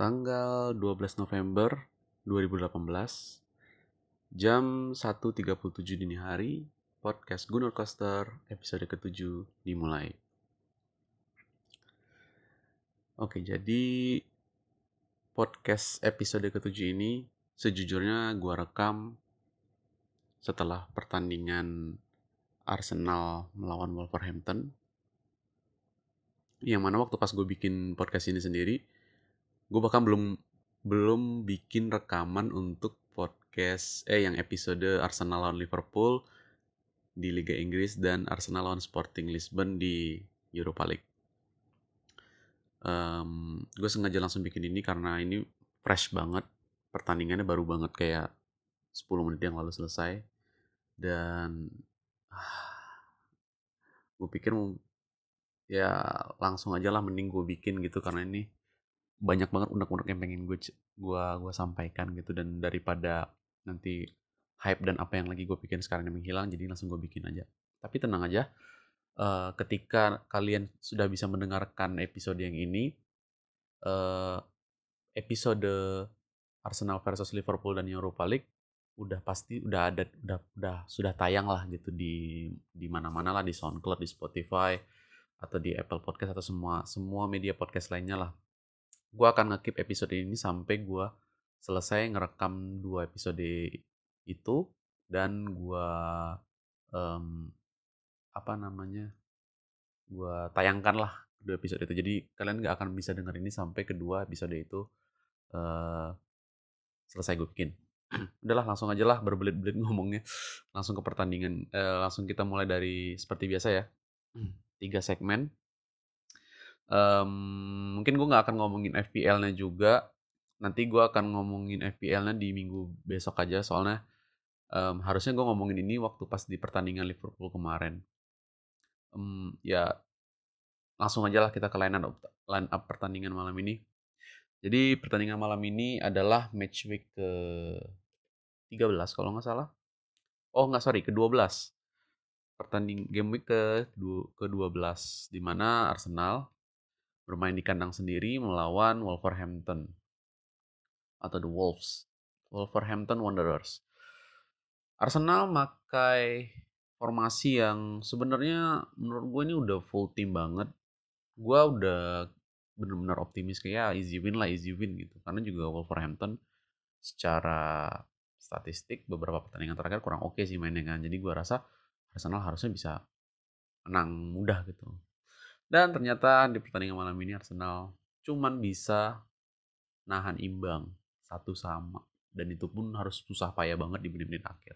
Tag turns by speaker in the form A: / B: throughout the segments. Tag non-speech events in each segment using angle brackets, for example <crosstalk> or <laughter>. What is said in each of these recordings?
A: tanggal 12 November 2018 jam 1.37 dini hari podcast Gunur Coaster episode ke-7 dimulai. Oke, jadi podcast episode ke-7 ini sejujurnya gua rekam setelah pertandingan Arsenal melawan Wolverhampton yang mana waktu pas gue bikin podcast ini sendiri gue bahkan belum belum bikin rekaman untuk podcast eh yang episode Arsenal lawan Liverpool di Liga Inggris dan Arsenal lawan Sporting Lisbon di Europa League. Um, gue sengaja langsung bikin ini karena ini fresh banget pertandingannya baru banget kayak 10 menit yang lalu selesai dan ah, gue pikir ya langsung aja lah mending gue bikin gitu karena ini banyak banget unek-unek yang pengen gue gua gua sampaikan gitu dan daripada nanti hype dan apa yang lagi gue bikin sekarang ini menghilang jadi langsung gue bikin aja tapi tenang aja uh, ketika kalian sudah bisa mendengarkan episode yang ini uh, episode Arsenal versus Liverpool dan Europa League udah pasti udah ada udah udah sudah tayang lah gitu di di mana-mana lah di SoundCloud di Spotify atau di Apple Podcast atau semua semua media podcast lainnya lah. Gue akan ngekip episode ini sampai gue selesai ngerekam dua episode itu dan gue um, apa namanya gue tayangkan lah dua episode itu. Jadi kalian nggak akan bisa denger ini sampai kedua episode itu uh, selesai gue bikin. <clears throat> Udahlah langsung aja lah berbelit-belit <laughs> ngomongnya. Langsung ke pertandingan. Uh, langsung kita mulai dari seperti biasa ya tiga segmen. Um, mungkin gue nggak akan ngomongin FPL-nya juga. Nanti gue akan ngomongin FPL-nya di minggu besok aja soalnya um, harusnya gue ngomongin ini waktu pas di pertandingan Liverpool kemarin. Um, ya langsung aja lah kita ke line up, line up pertandingan malam ini. Jadi pertandingan malam ini adalah match week ke 13 kalau nggak salah. Oh nggak sorry ke 12 pertanding game week ke ke-12 di mana Arsenal bermain di kandang sendiri melawan Wolverhampton atau The Wolves. Wolverhampton Wanderers. Arsenal pakai formasi yang sebenarnya menurut gue ini udah full team banget. Gue udah benar-benar optimis kayak ya, easy win lah easy win gitu. Karena juga Wolverhampton secara statistik beberapa pertandingan terakhir kurang oke okay sih mainnya kan. Jadi gue rasa Arsenal harusnya bisa menang mudah gitu. Dan ternyata di pertandingan malam ini Arsenal cuman bisa nahan imbang satu sama dan itu pun harus susah payah banget di menit-menit akhir.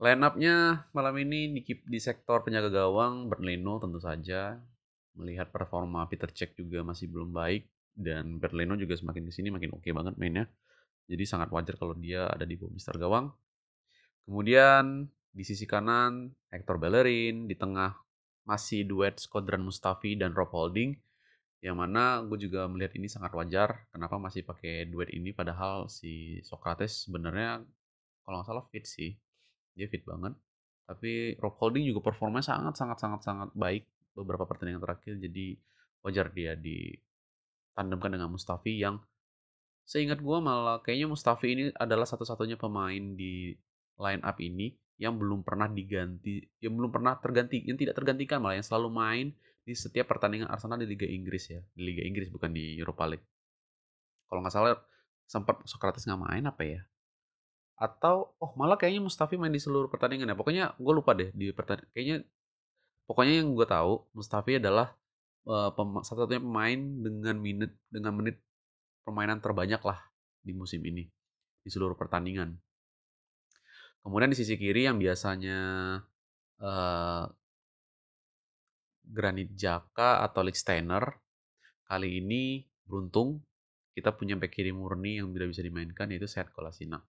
A: Line up-nya malam ini di, di sektor penjaga gawang Berlino tentu saja melihat performa Peter Cech juga masih belum baik dan Berlino juga semakin di sini makin oke okay banget mainnya. Jadi sangat wajar kalau dia ada di bawah Mister Gawang. Kemudian di sisi kanan, Hector Bellerin. Di tengah masih duet Skodran Mustafi dan Rob Holding. Yang mana gue juga melihat ini sangat wajar. Kenapa masih pakai duet ini padahal si Socrates sebenarnya kalau nggak salah fit sih. Dia fit banget. Tapi Rob Holding juga performanya sangat sangat sangat sangat baik beberapa pertandingan terakhir. Jadi wajar dia di tandemkan dengan Mustafi yang seingat gue malah kayaknya Mustafi ini adalah satu-satunya pemain di line up ini yang belum pernah diganti, yang belum pernah terganti, yang tidak tergantikan malah yang selalu main di setiap pertandingan Arsenal di Liga Inggris ya, di Liga Inggris bukan di Europa League. Kalau nggak salah sempat Socrates nggak main apa ya? Atau oh malah kayaknya Mustafi main di seluruh pertandingan ya. Pokoknya gue lupa deh di pertandingan. Kayaknya pokoknya yang gue tahu Mustafi adalah uh, satu-satunya pemain dengan menit dengan menit permainan terbanyak lah di musim ini di seluruh pertandingan. Kemudian di sisi kiri yang biasanya uh, Granit Jaka atau Licksteiner kali ini beruntung kita punya back kiri murni yang tidak bisa dimainkan yaitu Sehat Kolasinac.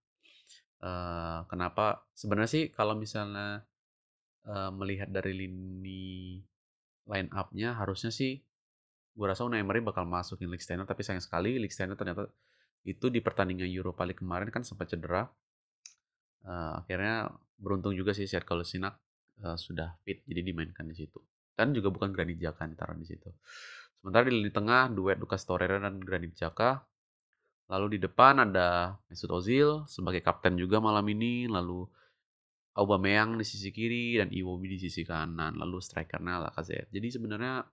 A: Uh, kenapa? Sebenarnya sih kalau misalnya uh, melihat dari lini line up-nya harusnya sih gue rasa Unai Emery bakal masukin Licksteiner tapi sayang sekali Licksteiner ternyata itu di pertandingan Europa League kemarin kan sempat cedera uh, akhirnya beruntung juga sih kalau Sinak uh, sudah fit jadi dimainkan di situ. Dan juga bukan Granit Xhaka ditaruh di situ. Sementara di lini tengah duet Lucas Torreira dan Granit Xhaka. Lalu di depan ada Mesut Ozil sebagai kapten juga malam ini, lalu Aubameyang di sisi kiri dan Iwobi di sisi kanan, lalu strikernya Lacazette. Jadi sebenarnya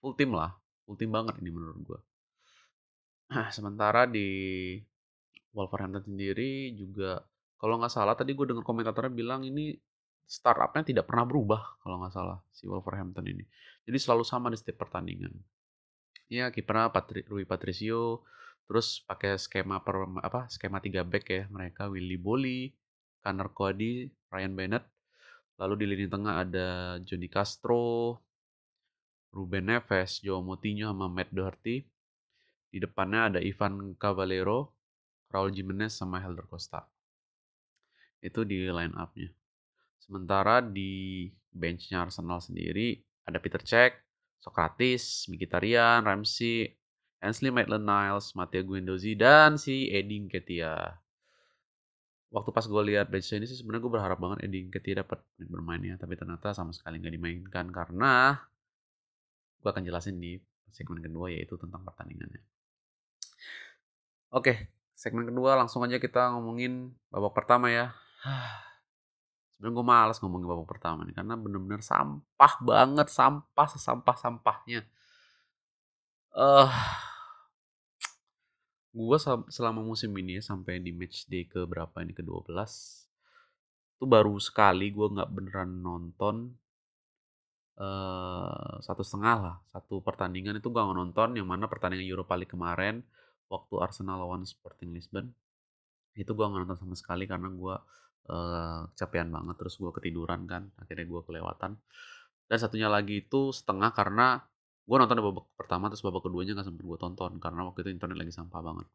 A: full tim lah, full tim banget ini menurut gua. Nah, <clears throat> sementara di Wolverhampton sendiri juga kalau nggak salah tadi gue dengar komentatornya bilang ini startupnya tidak pernah berubah kalau nggak salah si Wolverhampton ini. Jadi selalu sama di setiap pertandingan. Ya kipernya Patri, Rui Patricio, terus pakai skema per apa skema 3 back ya mereka Willy Boli, Connor Cody, Ryan Bennett. Lalu di lini tengah ada Johnny Castro, Ruben Neves, Joe Moutinho sama Matt Doherty. Di depannya ada Ivan Cavallero, Raul Jimenez sama Helder Costa. Itu di line up-nya. Sementara di benchnya Arsenal sendiri ada Peter Cech, Socrates, Mkhitaryan, Ramsey, Ainsley Maitland-Niles, Matteo Guendouzi, dan si Eddie Nketiah waktu pas gue lihat bench ini sih sebenarnya gue berharap banget Eddie Nketiah dapat bermainnya tapi ternyata sama sekali nggak dimainkan karena gue akan jelasin di segmen kedua yaitu tentang pertandingannya. Oke, segmen kedua langsung aja kita ngomongin babak pertama ya. Sebenarnya gue malas ngomongin babak pertama nih karena bener-bener sampah banget, sampah sesampah sampahnya. Eh, uh, gue selama musim ini ya, sampai di match day ke berapa ini ke 12 itu baru sekali gue nggak beneran nonton uh, satu setengah lah satu pertandingan itu gue nonton yang mana pertandingan Europa League kemarin waktu Arsenal lawan Sporting Lisbon itu gue nggak nonton sama sekali karena gue uh, kecapean banget terus gue ketiduran kan akhirnya gue kelewatan. Dan satunya lagi itu setengah karena gue nonton babak pertama terus babak keduanya gak sempat gue tonton karena waktu itu internet lagi sampah banget.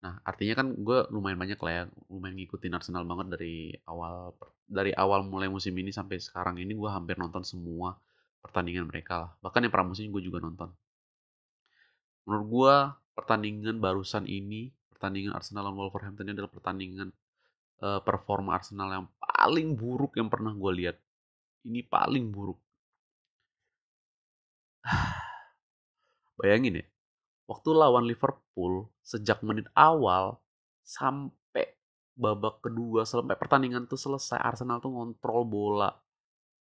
A: Nah artinya kan gue lumayan banyak lah ya lumayan ngikutin Arsenal banget dari awal dari awal mulai musim ini sampai sekarang ini gue hampir nonton semua pertandingan mereka lah. Bahkan yang pramusim gue juga nonton. Menurut gue pertandingan barusan ini pertandingan Arsenal lawan Wolverhampton ini adalah pertandingan uh, performa Arsenal yang paling buruk yang pernah gue lihat ini paling buruk <sighs> Bayangin ya, waktu lawan Liverpool sejak menit awal sampai babak kedua sampai pertandingan tuh selesai Arsenal tuh ngontrol bola.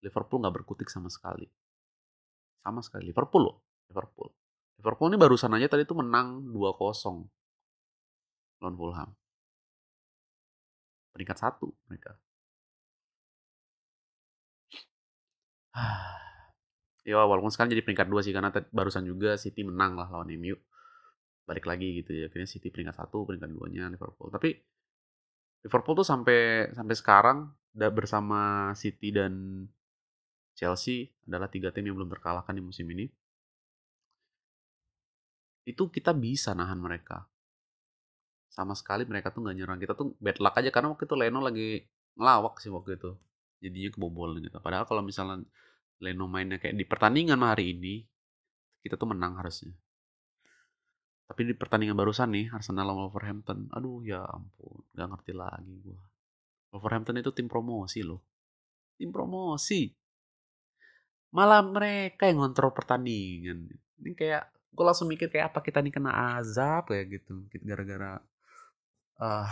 A: Liverpool nggak berkutik sama sekali. Sama sekali Liverpool loh, Liverpool. Liverpool ini barusan aja tadi tuh menang 2-0 lawan Fulham. Peringkat satu mereka. <sighs> Ya walaupun sekarang jadi peringkat dua sih karena barusan juga City menang lah lawan MU. Balik lagi gitu ya. Akhirnya City peringkat satu, peringkat duanya Liverpool. Tapi Liverpool tuh sampai sampai sekarang bersama City dan Chelsea adalah tiga tim yang belum terkalahkan di musim ini. Itu kita bisa nahan mereka. Sama sekali mereka tuh nggak nyerang. Kita tuh bad luck aja karena waktu itu Leno lagi ngelawak sih waktu itu. Jadinya kebobolan gitu. Padahal kalau misalnya Leno mainnya kayak di pertandingan hari ini, kita tuh menang harusnya. Tapi di pertandingan barusan nih, Arsenal lawan Wolverhampton, aduh ya ampun, gak ngerti lagi gue. Wolverhampton itu tim promosi loh. Tim promosi. Malah mereka yang ngontrol pertandingan. Ini kayak, gue langsung mikir kayak apa kita nih kena azab kayak gitu. Gara-gara uh,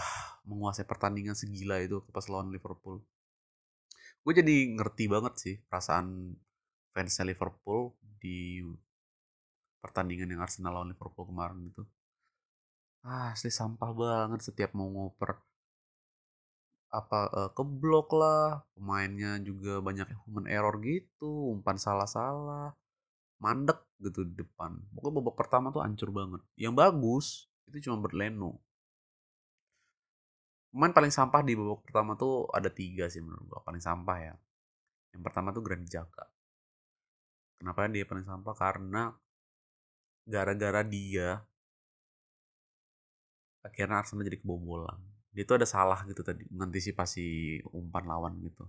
A: menguasai pertandingan segila itu pas lawan Liverpool. Gue jadi ngerti banget sih perasaan fansnya Liverpool di pertandingan yang Arsenal lawan Liverpool kemarin itu. Ah asli sampah banget setiap mau ngoper. Apa uh, keblok lah pemainnya juga banyak human error gitu umpan salah-salah mandek gitu di depan. Pokoknya babak pertama tuh hancur banget. Yang bagus itu cuma Berleno Pemain paling sampah di babak pertama tuh ada tiga sih menurut gue paling sampah ya. Yang pertama tuh Granit Xhaka. Kenapa dia paling sampah? Karena gara-gara dia akhirnya Arsenal jadi kebobolan. Dia tuh ada salah gitu tadi mengantisipasi umpan lawan gitu.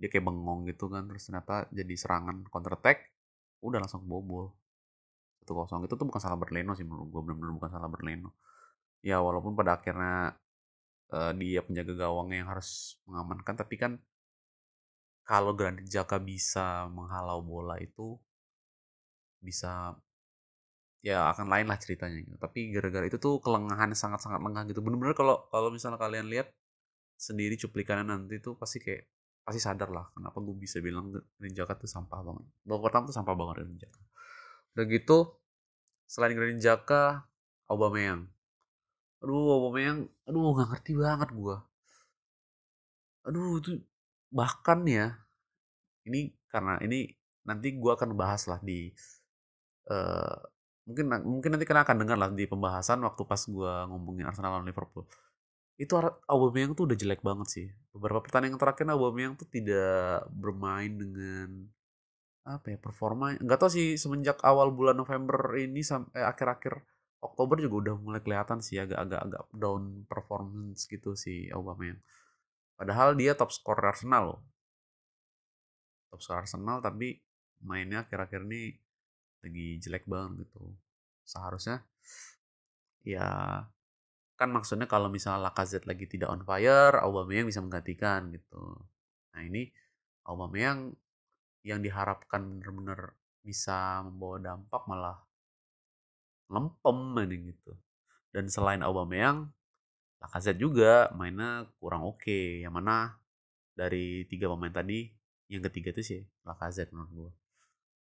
A: Dia kayak bengong gitu kan terus ternyata jadi serangan counter attack udah langsung kebobol. Itu kosong itu tuh bukan salah Berleno sih menurut gue benar-benar bukan salah Berleno. Ya walaupun pada akhirnya uh, dia penjaga gawang yang harus mengamankan tapi kan kalau Granit Jaka bisa menghalau bola itu bisa ya akan lain lah ceritanya gitu. Tapi gara-gara itu tuh kelengahan sangat-sangat lengah gitu. Bener-bener kalau kalau misalnya kalian lihat sendiri cuplikannya nanti tuh pasti kayak pasti sadar lah kenapa gue bisa bilang Granit Xhaka tuh sampah banget. Babak pertama tuh sampah banget Granit Xhaka. Udah gitu selain Granit Xhaka Aubameyang. Aduh Aubameyang, aduh nggak ngerti banget gue. Aduh itu bahkan ya ini karena ini nanti gue akan bahas lah di uh, mungkin mungkin nanti kalian akan dengar lah di pembahasan waktu pas gue ngomongin Arsenal lawan Liverpool. Itu Aubameyang tuh udah jelek banget sih. Beberapa pertandingan terakhir Aubameyang tuh tidak bermain dengan apa ya performa nggak tau sih semenjak awal bulan November ini sampai akhir-akhir Oktober juga udah mulai kelihatan sih agak-agak agak down performance gitu si Aubameyang. Padahal dia top scorer Arsenal loh. Top scorer Arsenal tapi mainnya akhir-akhir ini lagi jelek banget gitu. Seharusnya ya kan maksudnya kalau misalnya Lacazette lagi tidak on fire Aubameyang bisa menggantikan gitu. Nah ini Aubameyang yang diharapkan benar-benar bisa membawa dampak malah lempem ini gitu. Dan selain Aubameyang Lacazette juga mainnya kurang oke. Okay. yang mana dari tiga pemain tadi yang ketiga itu sih Lacazette menurut gue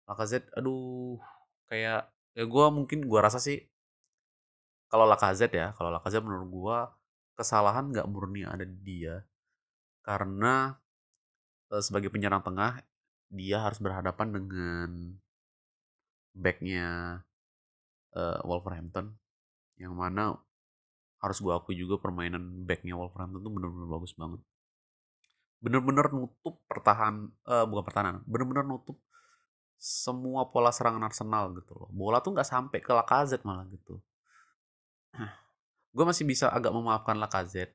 A: Lacazette aduh kayak ya gue mungkin gue rasa sih kalau Lacazette ya kalau Lacazette menurut gue kesalahan nggak murni ada di dia. Karena e, sebagai penyerang tengah dia harus berhadapan dengan backnya e, Wolverhampton yang mana harus gue akui juga permainan backnya Wolverhampton tuh bener-bener bagus banget bener-bener nutup pertahan uh, bukan pertahanan bener-bener nutup semua pola serangan Arsenal gitu loh. Bola tuh nggak sampai ke Lacazette malah gitu. gue masih bisa agak memaafkan Lacazette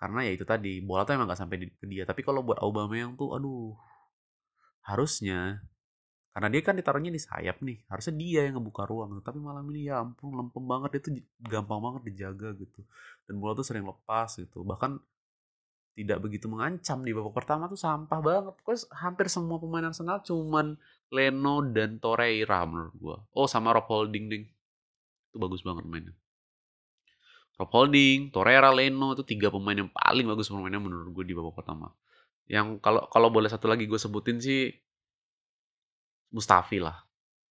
A: karena ya itu tadi bola tuh emang nggak sampai ke dia. Tapi kalau buat Aubameyang tuh, aduh, harusnya karena dia kan ditaruhnya di sayap nih, harusnya dia yang ngebuka ruang. Tapi malam ini ya ampun, lempem banget itu gampang banget dijaga gitu. Dan bola tuh sering lepas gitu. Bahkan tidak begitu mengancam di babak pertama tuh sampah banget. Pokoknya hampir semua pemain Arsenal cuman Leno dan Torreira menurut gua. Oh sama Rob Holding ding. Itu bagus banget mainnya. Rob Holding, Torreira, Leno itu tiga pemain yang paling bagus pemainnya menurut gue di babak pertama. Yang kalau kalau boleh satu lagi gue sebutin sih Mustafi lah.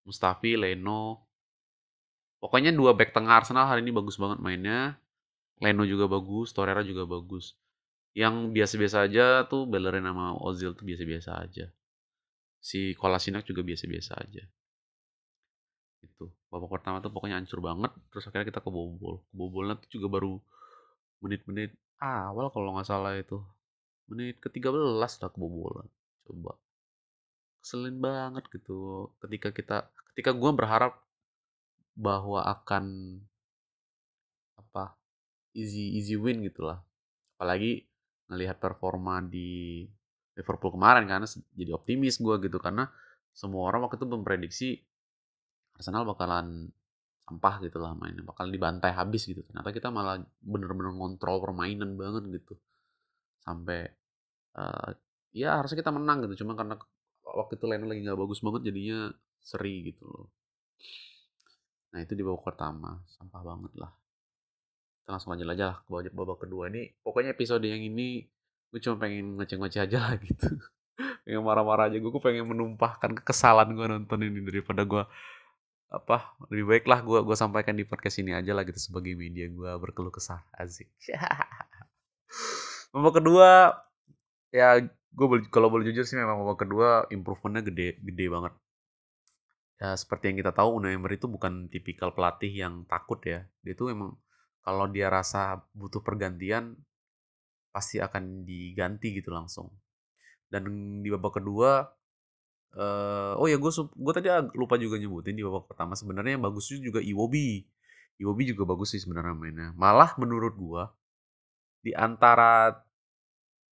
A: Mustafi, Leno. Pokoknya dua back tengah Arsenal hari ini bagus banget mainnya. Leno juga bagus, Torreira juga bagus. Yang biasa-biasa aja tuh Bellerin sama Ozil tuh biasa-biasa aja si Kolasinac juga biasa-biasa aja itu babak pertama tuh pokoknya hancur banget terus akhirnya kita kebobol kebobolnya tuh juga baru menit-menit awal kalau nggak salah itu menit ke-13 udah kebobolan coba keselin banget gitu. Ketika kita ketika gue berharap bahwa akan apa easy easy win gitulah. Apalagi ngelihat performa di Liverpool kemarin karena jadi optimis gue gitu. Karena semua orang waktu itu memprediksi Arsenal bakalan sampah gitu lah mainnya bakalan dibantai habis gitu. Ternyata kita malah bener-bener ngontrol permainan banget gitu. Sampai uh, ya harusnya kita menang gitu. Cuma karena waktu itu Leno lagi nggak bagus banget jadinya seri gitu loh. Nah itu di babak pertama sampah banget lah. Kita langsung lanjut aja lah ke babak kedua ini. Pokoknya episode yang ini gue cuma pengen ngoceh-ngoceh aja lah <laughs> gitu. Pengen marah-marah aja gue, gue pengen menumpahkan kekesalan gue nonton ini daripada gue apa lebih baik lah gue gue sampaikan di podcast ini aja lah gitu sebagai media gue berkeluh kesah asik. <laughs> Babak kedua ya gue kalau boleh jujur sih memang babak kedua improvementnya gede gede banget ya seperti yang kita tahu Unai Emery itu bukan tipikal pelatih yang takut ya dia itu memang kalau dia rasa butuh pergantian pasti akan diganti gitu langsung. Dan di babak kedua uh, oh ya gue gue tadi lupa juga nyebutin di babak pertama sebenarnya yang bagus juga Iwobi. Iwobi juga bagus sih sebenarnya mainnya. Malah menurut gue di antara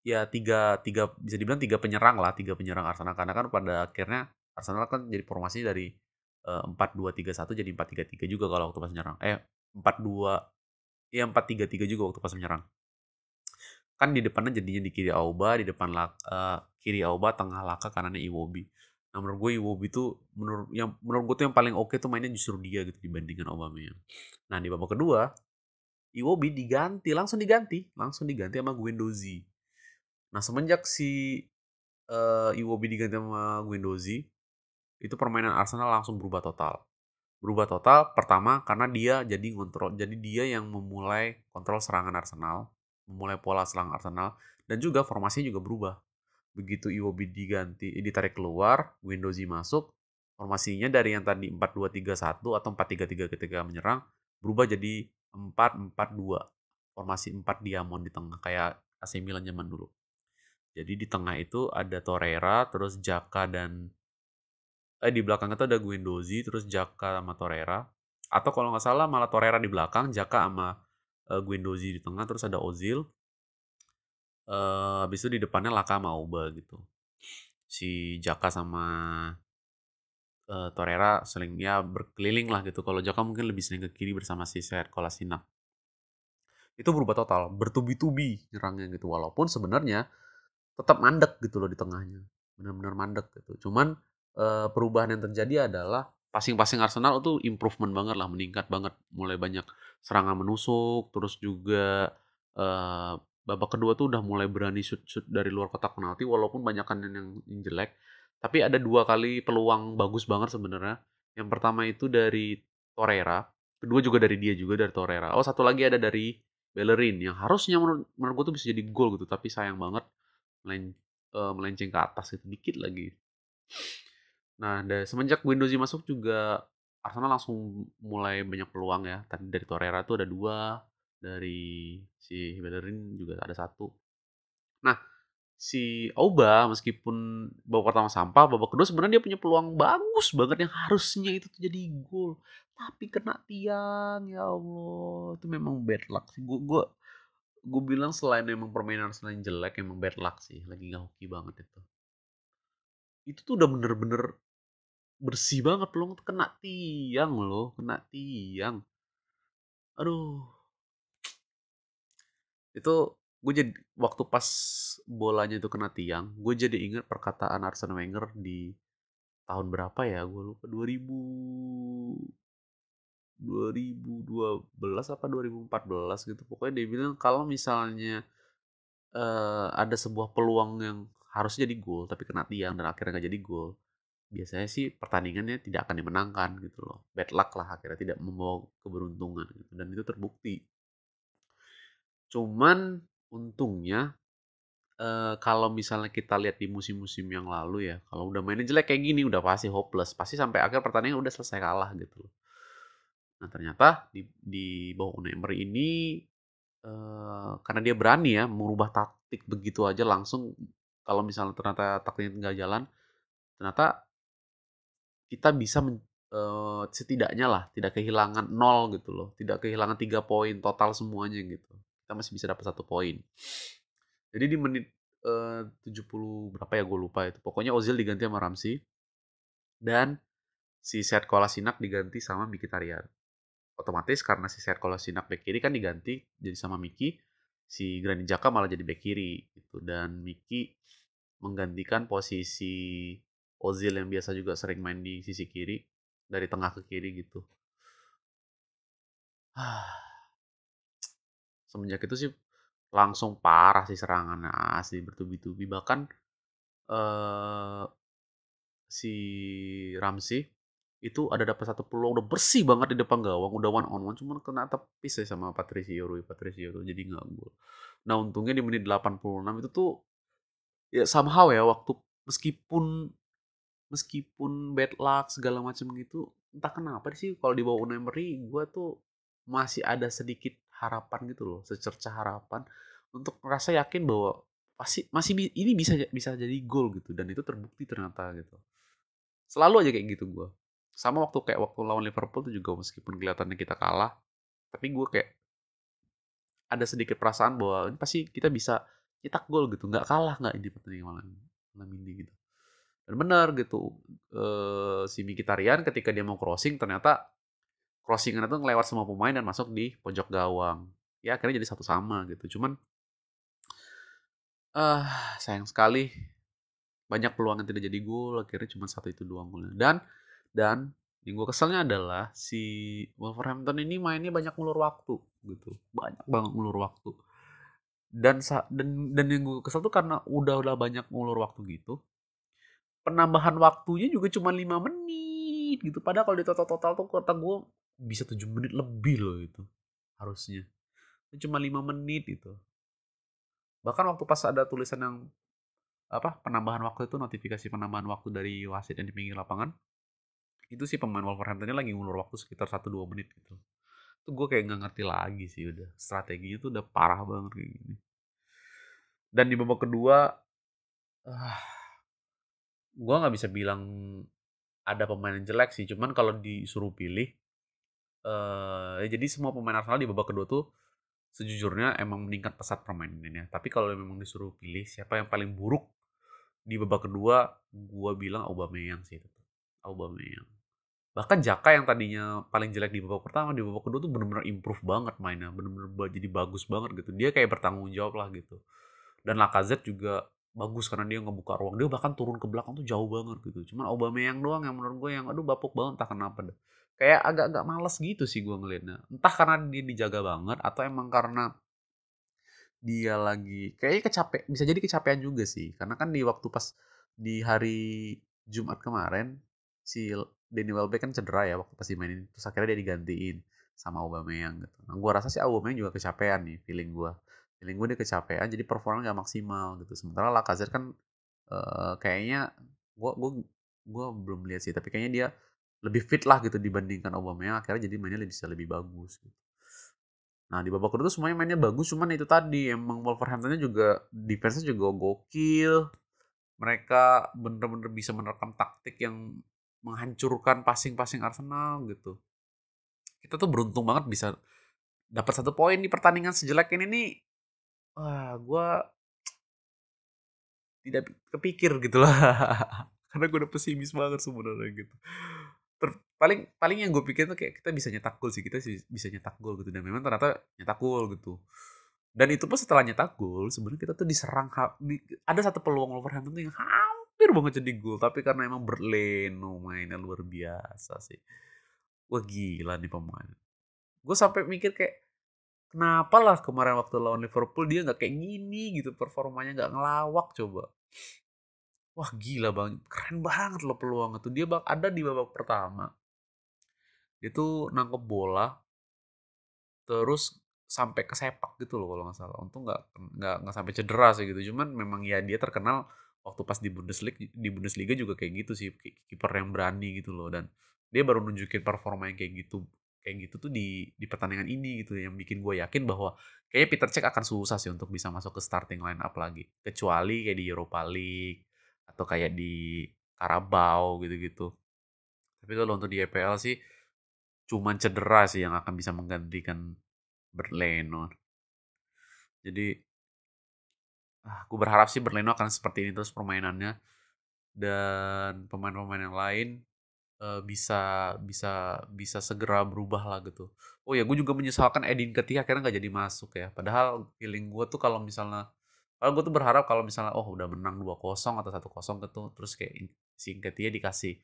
A: ya tiga tiga bisa dibilang tiga penyerang lah tiga penyerang Arsenal karena kan pada akhirnya Arsenal kan jadi formasi dari eh, empat dua tiga satu jadi empat tiga tiga juga kalau waktu pas menyerang eh empat dua ya empat tiga tiga juga waktu pas menyerang kan di depannya jadinya di kiri Auba, di depan uh, kiri Auba, tengah Laka, kanannya Iwobi. Nah menurut gue Iwobi tuh menurut yang menurut gue tuh yang paling oke tuh mainnya justru dia gitu dibandingkan Aubameyang. Nah di babak kedua Iwobi diganti langsung diganti langsung diganti sama Guendouzi. Nah semenjak si uh, Iwobi diganti sama Guendouzi itu permainan Arsenal langsung berubah total. Berubah total pertama karena dia jadi kontrol jadi dia yang memulai kontrol serangan Arsenal, memulai pola serang Arsenal dan juga formasinya juga berubah. Begitu Iwobi diganti ditarik keluar, Guendouzi masuk, formasinya dari yang tadi 4-2-3-1 atau 4-3-3 ketika menyerang berubah jadi 4-4-2. Formasi 4 diamond di tengah kayak AC Milan zaman dulu. Jadi di tengah itu ada Torreira, terus Jaka dan eh di belakang itu ada Guendouzi, terus Jaka sama Torreira. Atau kalau nggak salah malah Torreira di belakang, Jaka sama uh, Guendouzi di tengah, terus ada Ozil. Uh, habis itu di depannya Laka sama Auba gitu. Si Jaka sama uh, Torreira sering ya berkeliling lah gitu. Kalau Jaka mungkin lebih sering ke kiri bersama si Sead Kolasinac. Itu berubah total, bertubi-tubi nyerangnya gitu. Walaupun sebenarnya tetap mandek gitu loh di tengahnya. Benar-benar mandek gitu. Cuman uh, perubahan yang terjadi adalah passing-passing Arsenal itu improvement banget lah, meningkat banget. Mulai banyak serangan menusuk, terus juga uh, babak kedua tuh udah mulai berani shoot-shoot dari luar kotak penalti walaupun banyakkan yang, yang jelek. Tapi ada dua kali peluang bagus banget sebenarnya. Yang pertama itu dari Torreira, kedua juga dari dia juga dari Torreira. Oh satu lagi ada dari Bellerin yang harusnya menurut, menurut gue tuh bisa jadi gol gitu, tapi sayang banget melen, uh, melenceng ke atas itu dikit lagi. Nah, dari semenjak Windows masuk juga Arsenal langsung mulai banyak peluang ya. Tadi dari Torreira tuh ada dua, dari si Bellerin juga ada satu. Nah, si Auba meskipun babak pertama sampah, babak kedua sebenarnya dia punya peluang bagus banget yang harusnya itu tuh jadi gol. Tapi kena tiang, ya Allah. Itu memang bad luck sih. Gue gue gue bilang selain emang permainan Arsenal jelek, emang bad luck sih. Lagi gak hoki banget itu. Itu tuh udah bener-bener bersih banget tuh kena tiang loh, kena tiang. Aduh. Itu gue jadi waktu pas bolanya itu kena tiang, gue jadi ingat perkataan Arsene Wenger di tahun berapa ya? Gue lupa 2000 2012 apa 2014 gitu. Pokoknya dia bilang kalau misalnya uh, ada sebuah peluang yang harusnya jadi gol tapi kena tiang dan akhirnya nggak jadi gol biasanya sih pertandingannya tidak akan dimenangkan gitu loh. Bad luck lah akhirnya tidak membawa keberuntungan gitu dan itu terbukti. Cuman untungnya uh, kalau misalnya kita lihat di musim-musim yang lalu ya kalau udah mainnya jelek kayak gini udah pasti hopeless pasti sampai akhir pertandingan udah selesai kalah gitu loh nah ternyata di di bawah Unai Emery ini uh, karena dia berani ya merubah taktik begitu aja langsung kalau misalnya ternyata taktiknya nggak jalan ternyata kita bisa men, uh, setidaknya lah tidak kehilangan nol gitu loh tidak kehilangan tiga poin total semuanya gitu. Kita masih bisa dapat satu poin. Jadi di menit eh, uh, 70 berapa ya gue lupa itu. Pokoknya Ozil diganti sama Ramsey dan si Sead Kolasinac diganti sama Mkhitaryan otomatis karena si Sead Kolasinac back kiri kan diganti jadi sama Miki si Granit Xhaka malah jadi back kiri gitu dan Miki menggantikan posisi Ozil yang biasa juga sering main di sisi kiri dari tengah ke kiri gitu. <sighs> Semenjak itu sih langsung parah sih serangan asli bertubi-tubi bahkan uh, si Ramsey itu ada dapat satu peluang udah bersih banget di depan gawang udah one on one cuman kena tepis ya sama Patricio Rui Patricio tuh jadi nggak gol. Nah untungnya di menit 86 itu tuh ya somehow ya waktu meskipun meskipun bad luck segala macam gitu entah kenapa sih kalau di bawah Emery gue tuh masih ada sedikit harapan gitu loh secerca harapan untuk merasa yakin bahwa pasti masih ini bisa bisa jadi gol gitu dan itu terbukti ternyata gitu selalu aja kayak gitu gue sama waktu kayak waktu lawan Liverpool tuh juga meskipun kelihatannya kita kalah tapi gue kayak ada sedikit perasaan bahwa ini pasti kita bisa cetak gol gitu nggak kalah nggak ini pertandingan malam ini gitu. Dan benar gitu uh, si Mkhitaryan ketika dia mau crossing ternyata crossingan itu ngelewat semua pemain dan masuk di pojok gawang. Ya akhirnya jadi satu sama gitu. Cuman uh, sayang sekali banyak peluang yang tidak jadi gol akhirnya cuma satu itu doang golnya. Dan dan yang gue keselnya adalah si Wolverhampton ini mainnya banyak ngulur waktu gitu. Banyak banget ngulur waktu. Dan dan dan yang gue kesel tuh karena udah udah banyak ngulur waktu gitu penambahan waktunya juga cuma lima menit gitu. Padahal kalau di total total tuh kata gue bisa tujuh menit lebih loh itu harusnya. Cuma lima menit itu bahkan waktu pas ada tulisan yang apa penambahan waktu itu notifikasi penambahan waktu dari wasit yang di pinggir lapangan itu sih pemain Wolverhamptonnya lagi ngulur waktu sekitar 1-2 menit gitu. Itu gue kayak nggak ngerti lagi sih udah strateginya tuh udah parah banget kayak gini. Dan di babak kedua uh, gue nggak bisa bilang ada pemain yang jelek sih. Cuman kalau disuruh pilih uh, jadi semua pemain Arsenal di babak kedua tuh sejujurnya emang meningkat pesat permainannya. Tapi kalau memang disuruh pilih siapa yang paling buruk di babak kedua gue bilang Aubameyang sih tetap Aubameyang bahkan Jaka yang tadinya paling jelek di babak pertama di babak kedua tuh bener-bener improve banget mainnya bener-bener jadi bagus banget gitu. Dia kayak bertanggung jawab lah gitu. Dan Lacazette juga bagus karena dia ngebuka ruang. Dia bahkan turun ke belakang tuh jauh banget gitu. Cuman Aubameyang doang yang menurut gue yang aduh bapuk banget entah kenapa deh. Kayak agak-agak males gitu sih gue ngelihatnya entah karena dia dijaga banget atau emang karena dia lagi kayaknya kecapek bisa jadi kecapean juga sih. Karena kan di waktu pas di hari Jumat kemarin si Danny Welbeck kan cedera ya waktu pas dimainin terus akhirnya dia digantiin sama Aubameyang gitu. Nah, gue rasa sih Aubameyang juga kecapean nih feeling gue. Feeling gue dia kecapean jadi performa gak maksimal gitu. Sementara Lacazette kan uh, kayaknya gue gue gue belum lihat sih tapi kayaknya dia lebih fit lah gitu dibandingkan Aubameyang akhirnya jadi mainnya bisa lebih bagus gitu. Nah di babak kedua semuanya mainnya bagus cuman itu tadi emang Wolverhamptonnya juga defense-nya juga gokil mereka bener-bener bisa menerkam taktik yang menghancurkan passing-passing Arsenal gitu. Kita tuh beruntung banget bisa dapat satu poin di pertandingan sejelek ini nih. Wah, gue tidak kepikir gitu lah. <laughs> Karena gue udah pesimis banget sebenarnya gitu. Ter paling paling yang gue pikir tuh kayak kita bisa nyetak gol sih, kita bisa nyetak gol gitu dan memang ternyata nyetak gol gitu. Dan itu pun setelah nyetak gol, sebenarnya kita tuh diserang di, ada satu peluang Wolverhampton yang banget jadi gol tapi karena emang berleno mainnya luar biasa sih. Wah gila nih pemain. Gue sampai mikir kayak kenapa lah kemarin waktu lawan Liverpool dia nggak kayak gini gitu performanya nggak ngelawak coba? Wah gila banget keren banget loh peluang itu. Dia bak ada di babak pertama. Itu nangkep bola terus sampai ke sepak gitu loh kalau nggak salah. Untung nggak nggak nggak sampai cedera sih gitu cuman memang ya dia terkenal waktu pas di Bundesliga di Bundesliga juga kayak gitu sih kiper yang berani gitu loh. Dan dia baru nunjukin performa yang kayak gitu kayak gitu tuh di di pertandingan ini gitu yang bikin gue yakin bahwa kayaknya Peter Cech akan susah sih untuk bisa masuk ke starting line up lagi. Kecuali kayak di Europa League atau kayak di Carabao gitu-gitu. Tapi kalau untuk di EPL sih cuman cedera sih yang akan bisa menggantikan Berleno jadi ah, gue berharap sih Berlino akan seperti ini terus permainannya dan pemain-pemain yang lain uh, bisa bisa bisa segera berubah lah gitu. Oh ya, gue juga menyesalkan Edin Ketia akhirnya nggak jadi masuk ya. Padahal feeling gue tuh kalau misalnya kalau gue tuh berharap kalau misalnya oh udah menang 2-0 atau 1-0 gitu terus kayak si Ketia dikasih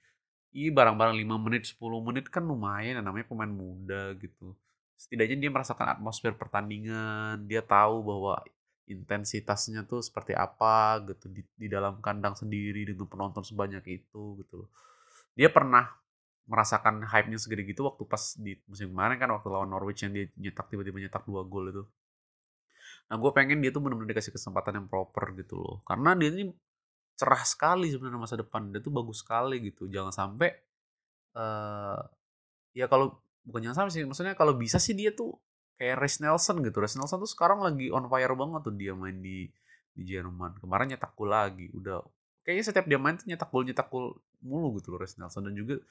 A: Ih barang-barang 5 menit 10 menit kan lumayan namanya pemain muda gitu. Setidaknya dia merasakan atmosfer pertandingan, dia tahu bahwa intensitasnya tuh seperti apa gitu di, di dalam kandang sendiri dengan penonton sebanyak itu gitu loh. Dia pernah merasakan hype-nya segede gitu waktu pas di musim kemarin kan waktu lawan Norwich yang dia nyetak tiba-tiba nyetak dua gol itu. Nah gue pengen dia tuh benar-benar dikasih kesempatan yang proper gitu loh. Karena dia ini cerah sekali sebenarnya masa depan. Dia tuh bagus sekali gitu. Jangan sampai uh, ya kalau bukan jangan sampai sih. Maksudnya kalau bisa sih dia tuh kayak Res Nelson gitu. Res Nelson tuh sekarang lagi on fire banget tuh dia main di di Jerman. Kemarin nyetak gol lagi. Udah kayaknya setiap dia main tuh nyetak gol nyetak gol mulu gitu loh Res Nelson dan juga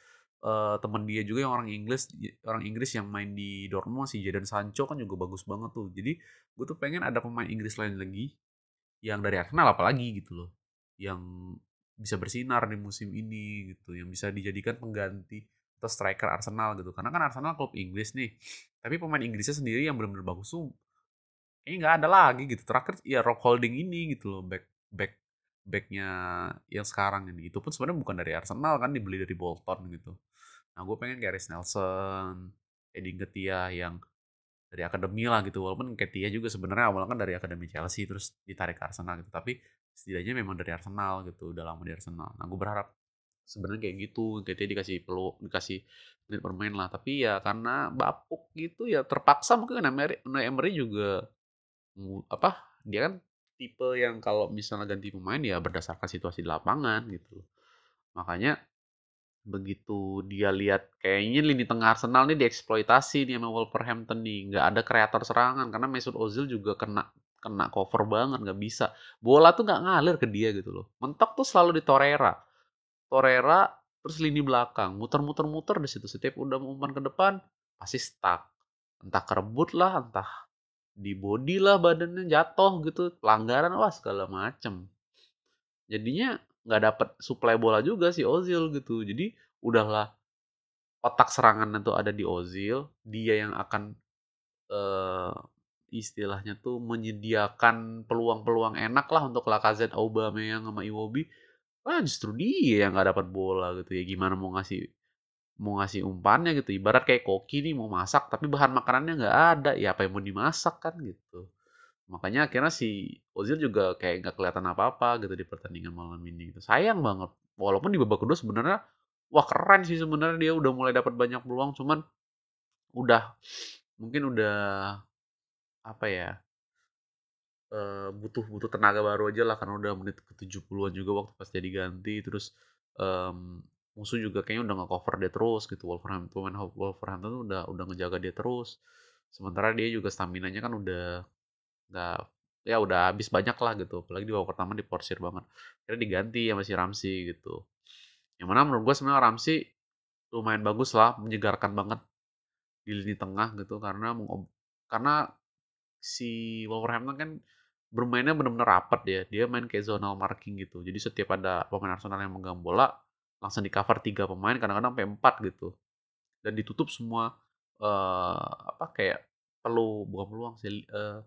A: uh, teman dia juga yang orang Inggris orang Inggris yang main di Dortmund si Jadon Sancho kan juga bagus banget tuh. Jadi gue tuh pengen ada pemain Inggris lain lagi yang dari Arsenal apalagi gitu loh. Yang bisa bersinar di musim ini gitu, yang bisa dijadikan pengganti atau striker Arsenal gitu. Karena kan Arsenal klub Inggris nih. Tapi pemain Inggrisnya sendiri yang benar-benar bagus tuh kayaknya nggak ada lagi gitu. Terakhir ya Rock Holding ini gitu loh back back backnya yang sekarang ini. Itu pun sebenarnya bukan dari Arsenal kan dibeli dari Bolton gitu. Nah gue pengen Reece Nelson, Eddie Nketiah yang dari akademi lah gitu. Walaupun Nketiah juga sebenarnya awalnya kan dari akademi Chelsea terus ditarik ke Arsenal gitu. Tapi setidaknya memang dari Arsenal gitu. Udah lama di Arsenal. Nah gue berharap sebenarnya kayak gitu. Nketiah dikasih perlu dikasih menit bermain lah. Tapi ya karena bapuk gitu ya terpaksa mungkin Emery, Emery juga apa dia kan tipe yang kalau misalnya ganti pemain ya berdasarkan situasi di lapangan gitu. Makanya begitu dia lihat kayaknya lini tengah Arsenal nih dieksploitasi nih sama Wolverhampton nih nggak ada kreator serangan karena Mesut Ozil juga kena kena cover banget nggak bisa bola tuh nggak ngalir ke dia gitu loh mentok tuh selalu di Torreira Torreira terus lini belakang muter-muter-muter di situ. Setiap udah umpan ke depan pasti stuck. Entah kerebut lah entah di body lah badannya jatuh gitu. Pelanggaran wah segala macem. Jadinya nggak dapet suplai bola juga si Ozil gitu. Jadi udahlah otak serangan itu ada di Ozil. Dia yang akan uh, istilahnya tuh menyediakan peluang-peluang enak lah untuk Lacazette, Aubameyang sama Iwobi ah justru dia yang nggak dapat bola gitu ya. Gimana mau ngasih mau ngasih umpannya gitu. Ibarat kayak koki nih mau masak tapi bahan makanannya nggak ada. Ya apa yang mau dimasak kan gitu. Makanya akhirnya si Ozil juga kayak nggak kelihatan apa-apa gitu di pertandingan malam ini gitu. sayang banget. Walaupun di babak kedua sebenarnya wah keren sih sebenarnya dia udah mulai dapat banyak peluang. Cuman udah mungkin udah apa ya uh, butuh butuh tenaga baru aja lah karena udah menit ke 70-an juga waktu pas jadi ganti terus um, musuh juga kayaknya udah nge-cover dia terus gitu. Wolverhampton pemain Wolverhampton udah udah ngejaga dia terus. Sementara dia juga stamina nya kan udah nggak ya udah habis banyak lah gitu. Apalagi di babak pertama diporsir banget. Kira diganti ya masih Ramsey gitu. Yang mana menurut gue sebenarnya Ramsey lumayan bagus lah menyegarkan banget di lini tengah gitu. Karena karena si Wolverhampton kan bermainnya benar-benar rapat ya dia main kayak zonal marking gitu. Jadi setiap ada pemain Arsenal yang megang bola langsung di cover tiga pemain kadang-kadang sampai empat gitu. Dan ditutup semua uh, apa kayak perlu bukan peluang sih uh,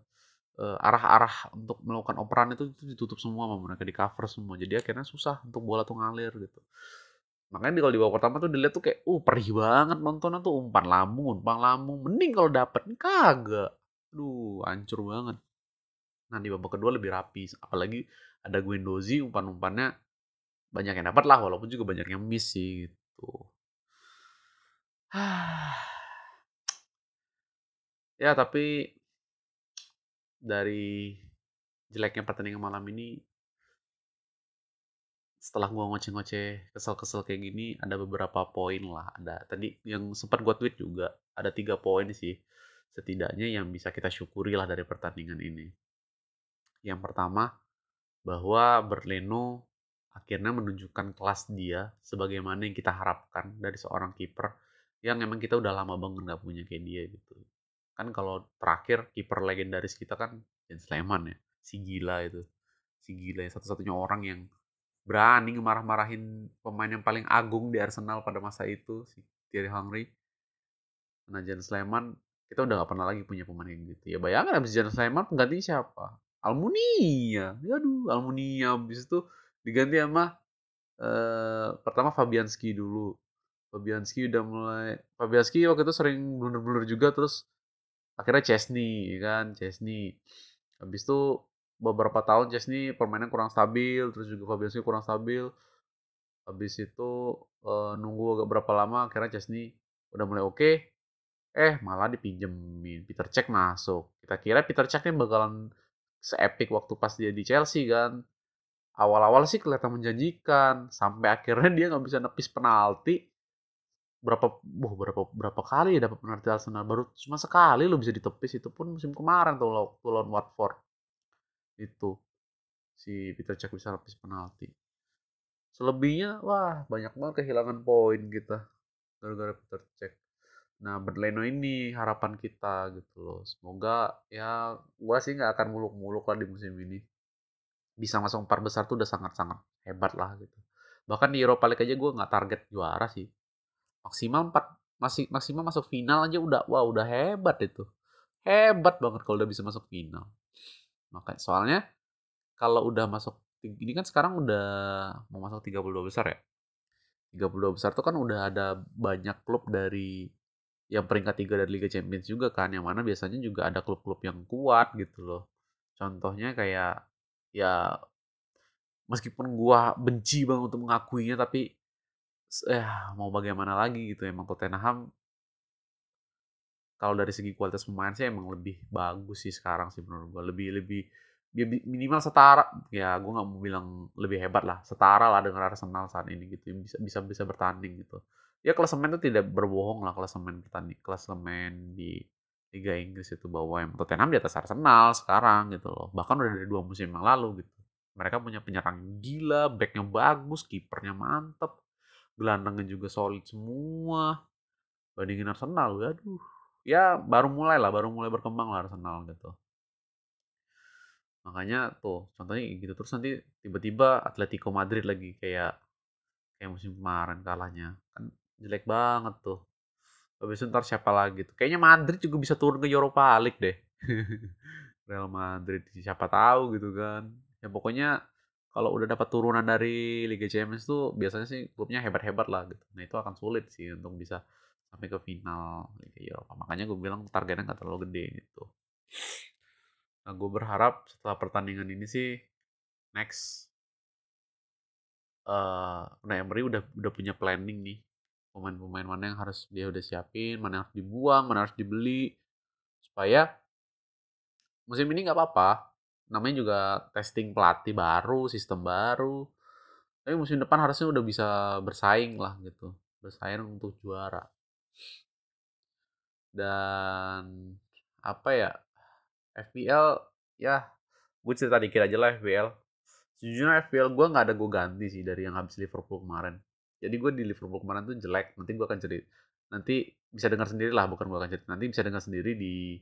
A: uh, arah-arah untuk melakukan operan itu, itu ditutup semua sama mereka di cover semua. Jadi akhirnya susah untuk bola tuh ngalir gitu. Makanya kalau di babak pertama tuh dilihat tuh kayak uh perih banget nontonnya tuh. Umpan lambung umpan lambung. Mending kalau dapet kagak. Duh, hancur banget. Nah, di babak kedua lebih rapi. Apalagi ada Guendouzi umpan-umpannya banyak yang dapat lah walaupun juga banyak yang miss sih gitu. <sighs> ya tapi dari jeleknya pertandingan malam ini setelah gua ngoceh-ngoceh kesel-kesel kayak gini ada beberapa poin lah ada tadi yang sempat gua tweet juga ada tiga poin sih setidaknya yang bisa kita syukuri lah dari pertandingan ini yang pertama bahwa Berleno akhirnya menunjukkan kelas dia sebagaimana yang kita harapkan dari seorang kiper yang emang kita udah lama banget nggak punya kayak dia gitu. Kan kalau terakhir kiper legendaris kita kan Jens Lehmann ya si gila itu. Si gila ya satu-satunya orang yang berani marah-marahin pemain yang paling agung di Arsenal pada masa itu si Thierry Henry. Nah Jens Lehmann kita udah gak pernah lagi punya pemain yang gitu. Ya bayangkan abis Jens Lehmann pengganti siapa Almunia. Aduh Almunia. Abis itu diganti sama uh, pertama Fabianski dulu. Fabianski udah mulai Fabianski waktu itu sering blunder-blunder juga terus akhirnya Chesney ya kan Chesney habis itu beberapa tahun Chesney permainan kurang stabil terus juga Fabianski kurang stabil. Habis itu uh, nunggu agak berapa lama akhirnya Chesney udah mulai oke. Okay. eh malah dipinjemin. Peter Cech masuk. Kita kira Peter Cech bakalan seepik waktu pas dia di Chelsea kan. Awal-awal sih kelihatan menjanjikan sampai akhirnya dia nggak bisa nepis penalti. Berapa boh berapa berapa kali ya dapat penalti Arsenal? Baru cuma sekali lo bisa ditepis. Itu pun musim kemarin tuh lawan Watford. Itu. Si Peter Cech bisa nepis penalti. Selebihnya wah banyak banget kehilangan poin kita gara-gara Peter Cech nah Berleno ini harapan kita gitu loh semoga ya gua sih nggak akan muluk-muluk lah di musim ini bisa masuk empat besar tuh udah sangat-sangat hebat lah gitu. Bahkan di Eropa League aja gue nggak target juara sih. Maksimal empat masih maksimal masuk final aja udah wah udah hebat itu. Hebat banget kalau udah bisa masuk final. Makanya soalnya kalau udah masuk ini kan sekarang udah mau masuk 32 besar ya. 32 besar tuh kan udah ada banyak klub dari yang peringkat tiga dari Liga Champions juga kan, yang mana biasanya juga ada klub-klub yang kuat gitu loh. Contohnya kayak ya meskipun gua benci banget untuk mengakuinya tapi ya mau bagaimana lagi gitu emang Tottenham kalau dari segi kualitas pemain sih emang lebih bagus sih sekarang sih menurut gua lebih lebih minimal setara ya gue nggak mau bilang lebih hebat lah setara lah dengan Arsenal saat ini gitu bisa bisa bisa bertanding gitu ya klasemen itu tidak berbohong lah klasemen bertanding klasemen di Liga Inggris itu bahwa yang Tottenham di atas Arsenal sekarang gitu loh. Bahkan udah dari dua musim yang lalu gitu. Mereka punya penyerang gila backnya bagus kipernya mantep gelandangnya juga solid semua. Bandingin Arsenal aduh ya baru mulai lah baru mulai berkembang lah Arsenal gitu. Makanya tuh, contohnya gitu. Terus nanti tiba-tiba Atletico Madrid lagi kayak kayak musim kemarin kalahnya. Jelek banget tuh. Habis itu ntar siapa lagi tuh. Kayaknya Madrid juga bisa turun ke Europa League deh. <laughs> Real Madrid siapa tahu gitu kan. Ya pokoknya kalau udah dapat turunan dari Liga Champions tuh biasanya sih klubnya hebat-hebat lah gitu. Nah itu akan sulit sih untuk bisa sampai ke final Liga Eropa. Makanya gue bilang targetnya nggak terlalu gede gitu. Nah, gue berharap setelah pertandingan ini sih next uh, nah Emery udah udah punya planning nih pemain-pemain mana yang harus dia udah siapin, mana yang harus dibuang, mana harus dibeli supaya musim ini nggak apa-apa. Namanya juga testing pelatih baru, sistem baru. Tapi musim depan harusnya udah bisa bersaing lah gitu, bersaing untuk juara. Dan apa ya? FPL ya gue cerita dikit aja lah FPL sejujurnya FPL gue nggak ada gue ganti sih dari yang habis Liverpool kemarin jadi gue di Liverpool kemarin tuh jelek nanti gue akan cerita nanti bisa dengar sendiri lah bukan gue akan cerita nanti bisa dengar sendiri di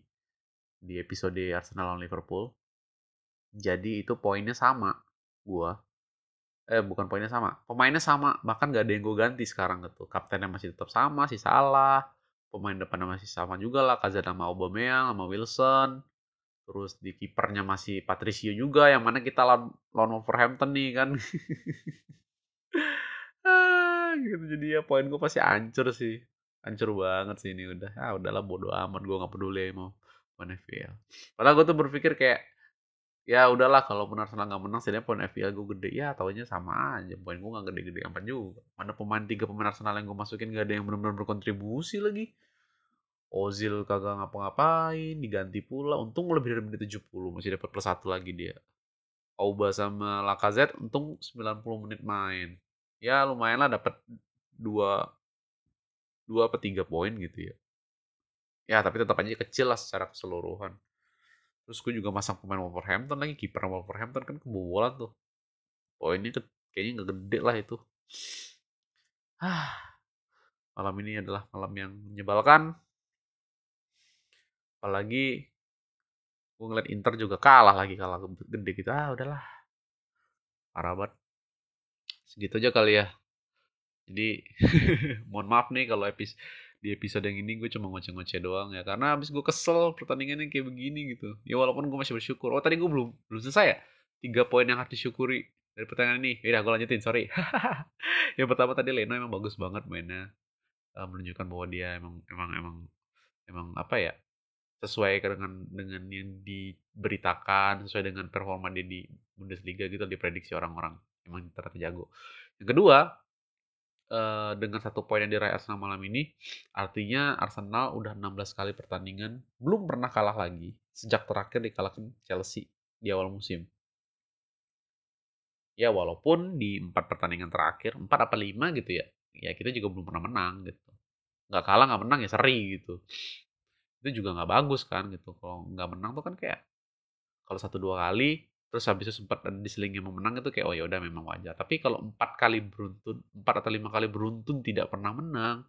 A: di episode Arsenal lawan Liverpool. Jadi itu poinnya sama gue eh bukan poinnya sama pemainnya sama bahkan gak ada yang gue ganti sekarang gitu. Kaptennya masih tetap sama si Salah pemain depannya masih sama juga lah Kazan sama Aubameyang sama Wilson. Terus di kipernya masih Patricio juga yang mana kita lawan, lawan Wolverhampton nih kan. <laughs> gitu jadi ya poin gue pasti hancur sih. Hancur banget sih ini udah. Ah udahlah bodo amat gue nggak peduli mau poin FPL. Padahal gue tuh berpikir kayak ya udahlah kalau benar Arsenal nggak menang setidaknya poin FPL gue gede ya tahunya sama aja poin gue nggak gede-gede amat juga mana pemain tiga pemain Arsenal yang gue masukin gak ada yang benar-benar berkontribusi lagi Ozil kagak ngapa-ngapain, diganti pula. Untung lebih dari menit 70, masih dapat plus satu lagi dia. Auba sama Lacazette untung 90 menit main. Ya lumayan lah dapat dua dua apa tiga poin gitu ya. Ya tapi tetap aja kecil lah secara keseluruhan. Terus gue juga masang pemain Wolverhampton lagi, kiper Wolverhampton kan kebobolan tuh. Poinnya kayaknya nggak gede lah itu. Ah, <sighs> malam ini adalah malam yang menyebalkan apalagi gue ngeliat Inter juga kalah lagi kalah gede gitu ah udahlah parah banget segitu aja kali ya. Jadi <laughs> mohon maaf nih kalau episode di episode yang ini gue cuma ngoceh-ngoceh doang ya. Karena abis gue kesel pertandingannya kayak begini gitu. Ya walaupun gue masih bersyukur. Oh tadi gue belum belum selesai ya? Tiga poin yang harus disyukuri dari pertandingan ini. Ya gue lanjutin sorry. <laughs> Yang pertama tadi Leno emang bagus banget mainnya. Uh, menunjukkan bahwa dia emang emang emang emang apa ya? Sesuai dengan dengan yang diberitakan, sesuai dengan performa dia di Bundesliga gitu diprediksi orang-orang. Emang ternyata jago. Yang kedua, uh, dengan satu poin yang diraih Arsenal malam ini, artinya Arsenal udah 16 kali pertandingan belum pernah kalah lagi sejak terakhir dikalahkan Chelsea di awal musim. Ya walaupun di empat pertandingan terakhir, empat apa lima gitu ya, ya kita juga belum pernah menang gitu. Nggak kalah nggak menang ya seri gitu itu juga nggak bagus kan gitu kalau nggak menang tuh kan kayak kalau satu dua kali terus habis itu sempat diselingi menang itu kayak oh ya udah memang wajar tapi kalau empat kali beruntun empat atau lima kali beruntun tidak pernah menang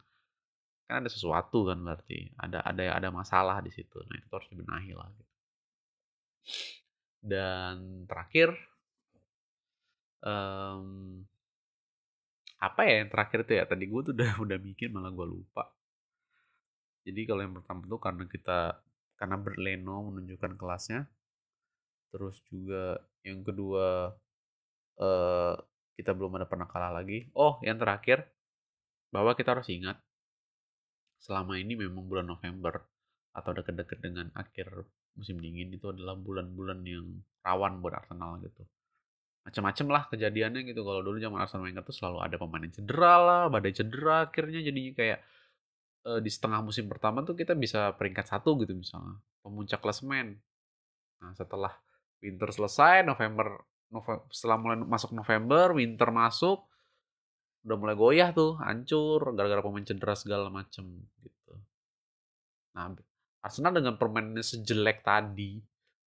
A: kan ada sesuatu kan berarti ada ada ada masalah di situ nah itu harus dibenahi lah gitu. dan terakhir um, apa ya yang terakhir itu ya tadi gue tuh udah <laughs> udah mikir malah gue lupa jadi kalau yang pertama tuh karena kita karena berleno menunjukkan kelasnya. Terus juga yang kedua uh, kita belum ada pernah kalah lagi. Oh, yang terakhir bahwa kita harus ingat selama ini memang bulan November atau dekat-dekat dengan akhir musim dingin itu adalah bulan-bulan yang rawan buat Arsenal gitu. Macam-macam lah kejadiannya gitu. Kalau dulu zaman Arsenal Wenger tuh selalu ada pemain yang cedera lah, badai cedera akhirnya jadinya kayak uh, di setengah musim pertama tuh kita bisa peringkat satu gitu misalnya, pemuncak klasemen. Nah, setelah winter selesai, November, November setelah mulai masuk November, winter masuk, udah mulai goyah tuh, hancur gara-gara pemain cedera segala macem gitu. Nah, Arsenal dengan permainannya sejelek tadi,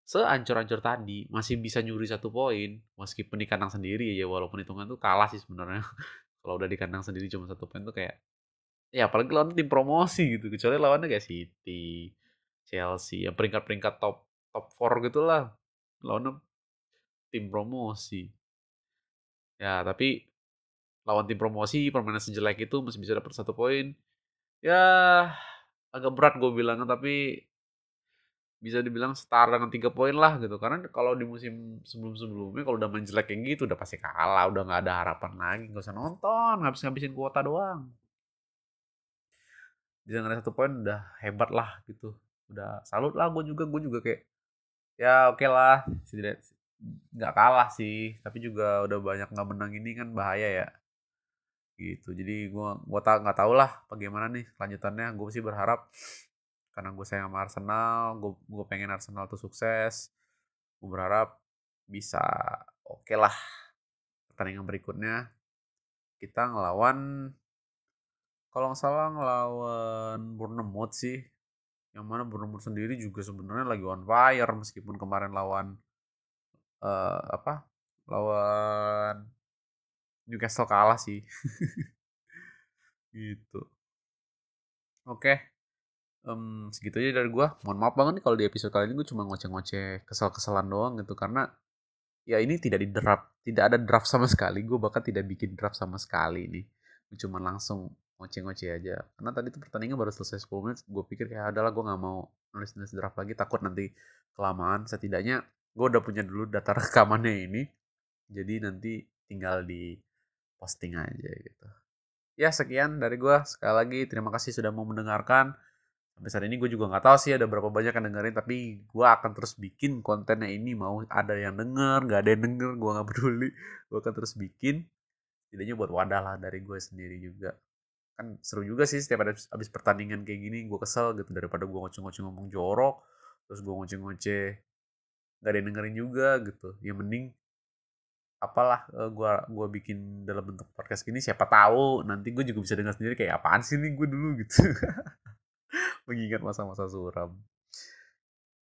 A: seancur-ancur tadi, masih bisa nyuri satu poin, meskipun di kandang sendiri ya, walaupun hitungan tuh kalah sih sebenarnya. <laughs> Kalau udah di kandang sendiri cuma satu poin tuh kayak, ya apalagi lawan tim promosi gitu, kecuali lawannya kayak City, Chelsea, yang peringkat-peringkat top top 4 gitulah, lawannya tim promosi. Ya, tapi lawan tim promosi permainan sejelek itu masih bisa dapat satu poin. Ya agak berat gue bilangnya tapi bisa dibilang setara dengan tiga poin lah gitu. Karena kalau di musim sebelum sebelumnya kalau udah main jelek kayak gitu udah pasti kalah udah nggak ada harapan lagi nggak usah nonton ngabis ngabisin kuota doang. Bisa ngeliat satu poin udah hebat lah gitu. Udah salut lah gue juga gue juga kayak ya oke okay lah nggak kalah sih. Tapi juga udah banyak nggak menang ini kan bahaya ya. Gitu. Jadi gue gua tak nggak tahu lah bagaimana nih kelanjutannya. Gue sih berharap karena gue sayang sama Arsenal gue gue pengen Arsenal tuh sukses. Gue berharap bisa oke okay lah pertandingan berikutnya. Kita ngelawan kalau nggak salah ngelawan Bournemouth sih yang mana Bournemouth sendiri juga sebenarnya lagi on fire meskipun kemarin lawan uh, apa lawan Newcastle kalah sih. <laughs> gitu. Oke. Um, segitu aja dari gue. Mohon maaf banget nih kalau di episode kali ini gue cuma ngoceh-ngoceh kesal-kesalan doang gitu. Karena ya ini tidak di draft. Tidak ada draft sama sekali. Gue bahkan tidak bikin draft sama sekali nih. Cuma langsung ngoceh-ngoceh aja. Karena tadi tuh pertandingan baru selesai 10 menit. Gue pikir kayak adalah gue gak mau nulis-nulis draft lagi. Takut nanti kelamaan. Setidaknya gue udah punya dulu data <laughs> rekamannya ini. Jadi nanti tinggal di posting aja gitu. Ya sekian dari gue. Sekali lagi terima kasih sudah mau mendengarkan. Sampai saat ini gue juga nggak tahu sih ada berapa banyak yang dengerin. Tapi gue akan terus bikin kontennya ini. Mau ada yang denger, nggak ada yang denger. Gue nggak <laughs> peduli. Gue akan terus bikin. Tidaknya buat wadah lah dari gue sendiri juga. Kan seru juga sih setiap ada abis pertandingan kayak gini. Gue kesel gitu. Daripada gue ngoceh-ngoceh ngomong jorok. Terus gue ngoceh-ngoceh. Gak ada dengerin juga gitu. Yang mending apalah uh, gua gua bikin dalam bentuk podcast gini siapa tahu nanti gue juga bisa dengar sendiri kayak apaan sih nih gue dulu <laughs> gitu mengingat masa-masa suram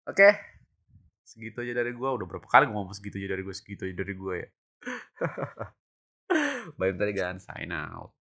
A: oke okay. segitu aja dari gue udah berapa kali gue ngomong segitu aja dari gue segitu aja dari gue ya Bye tadi kan sign out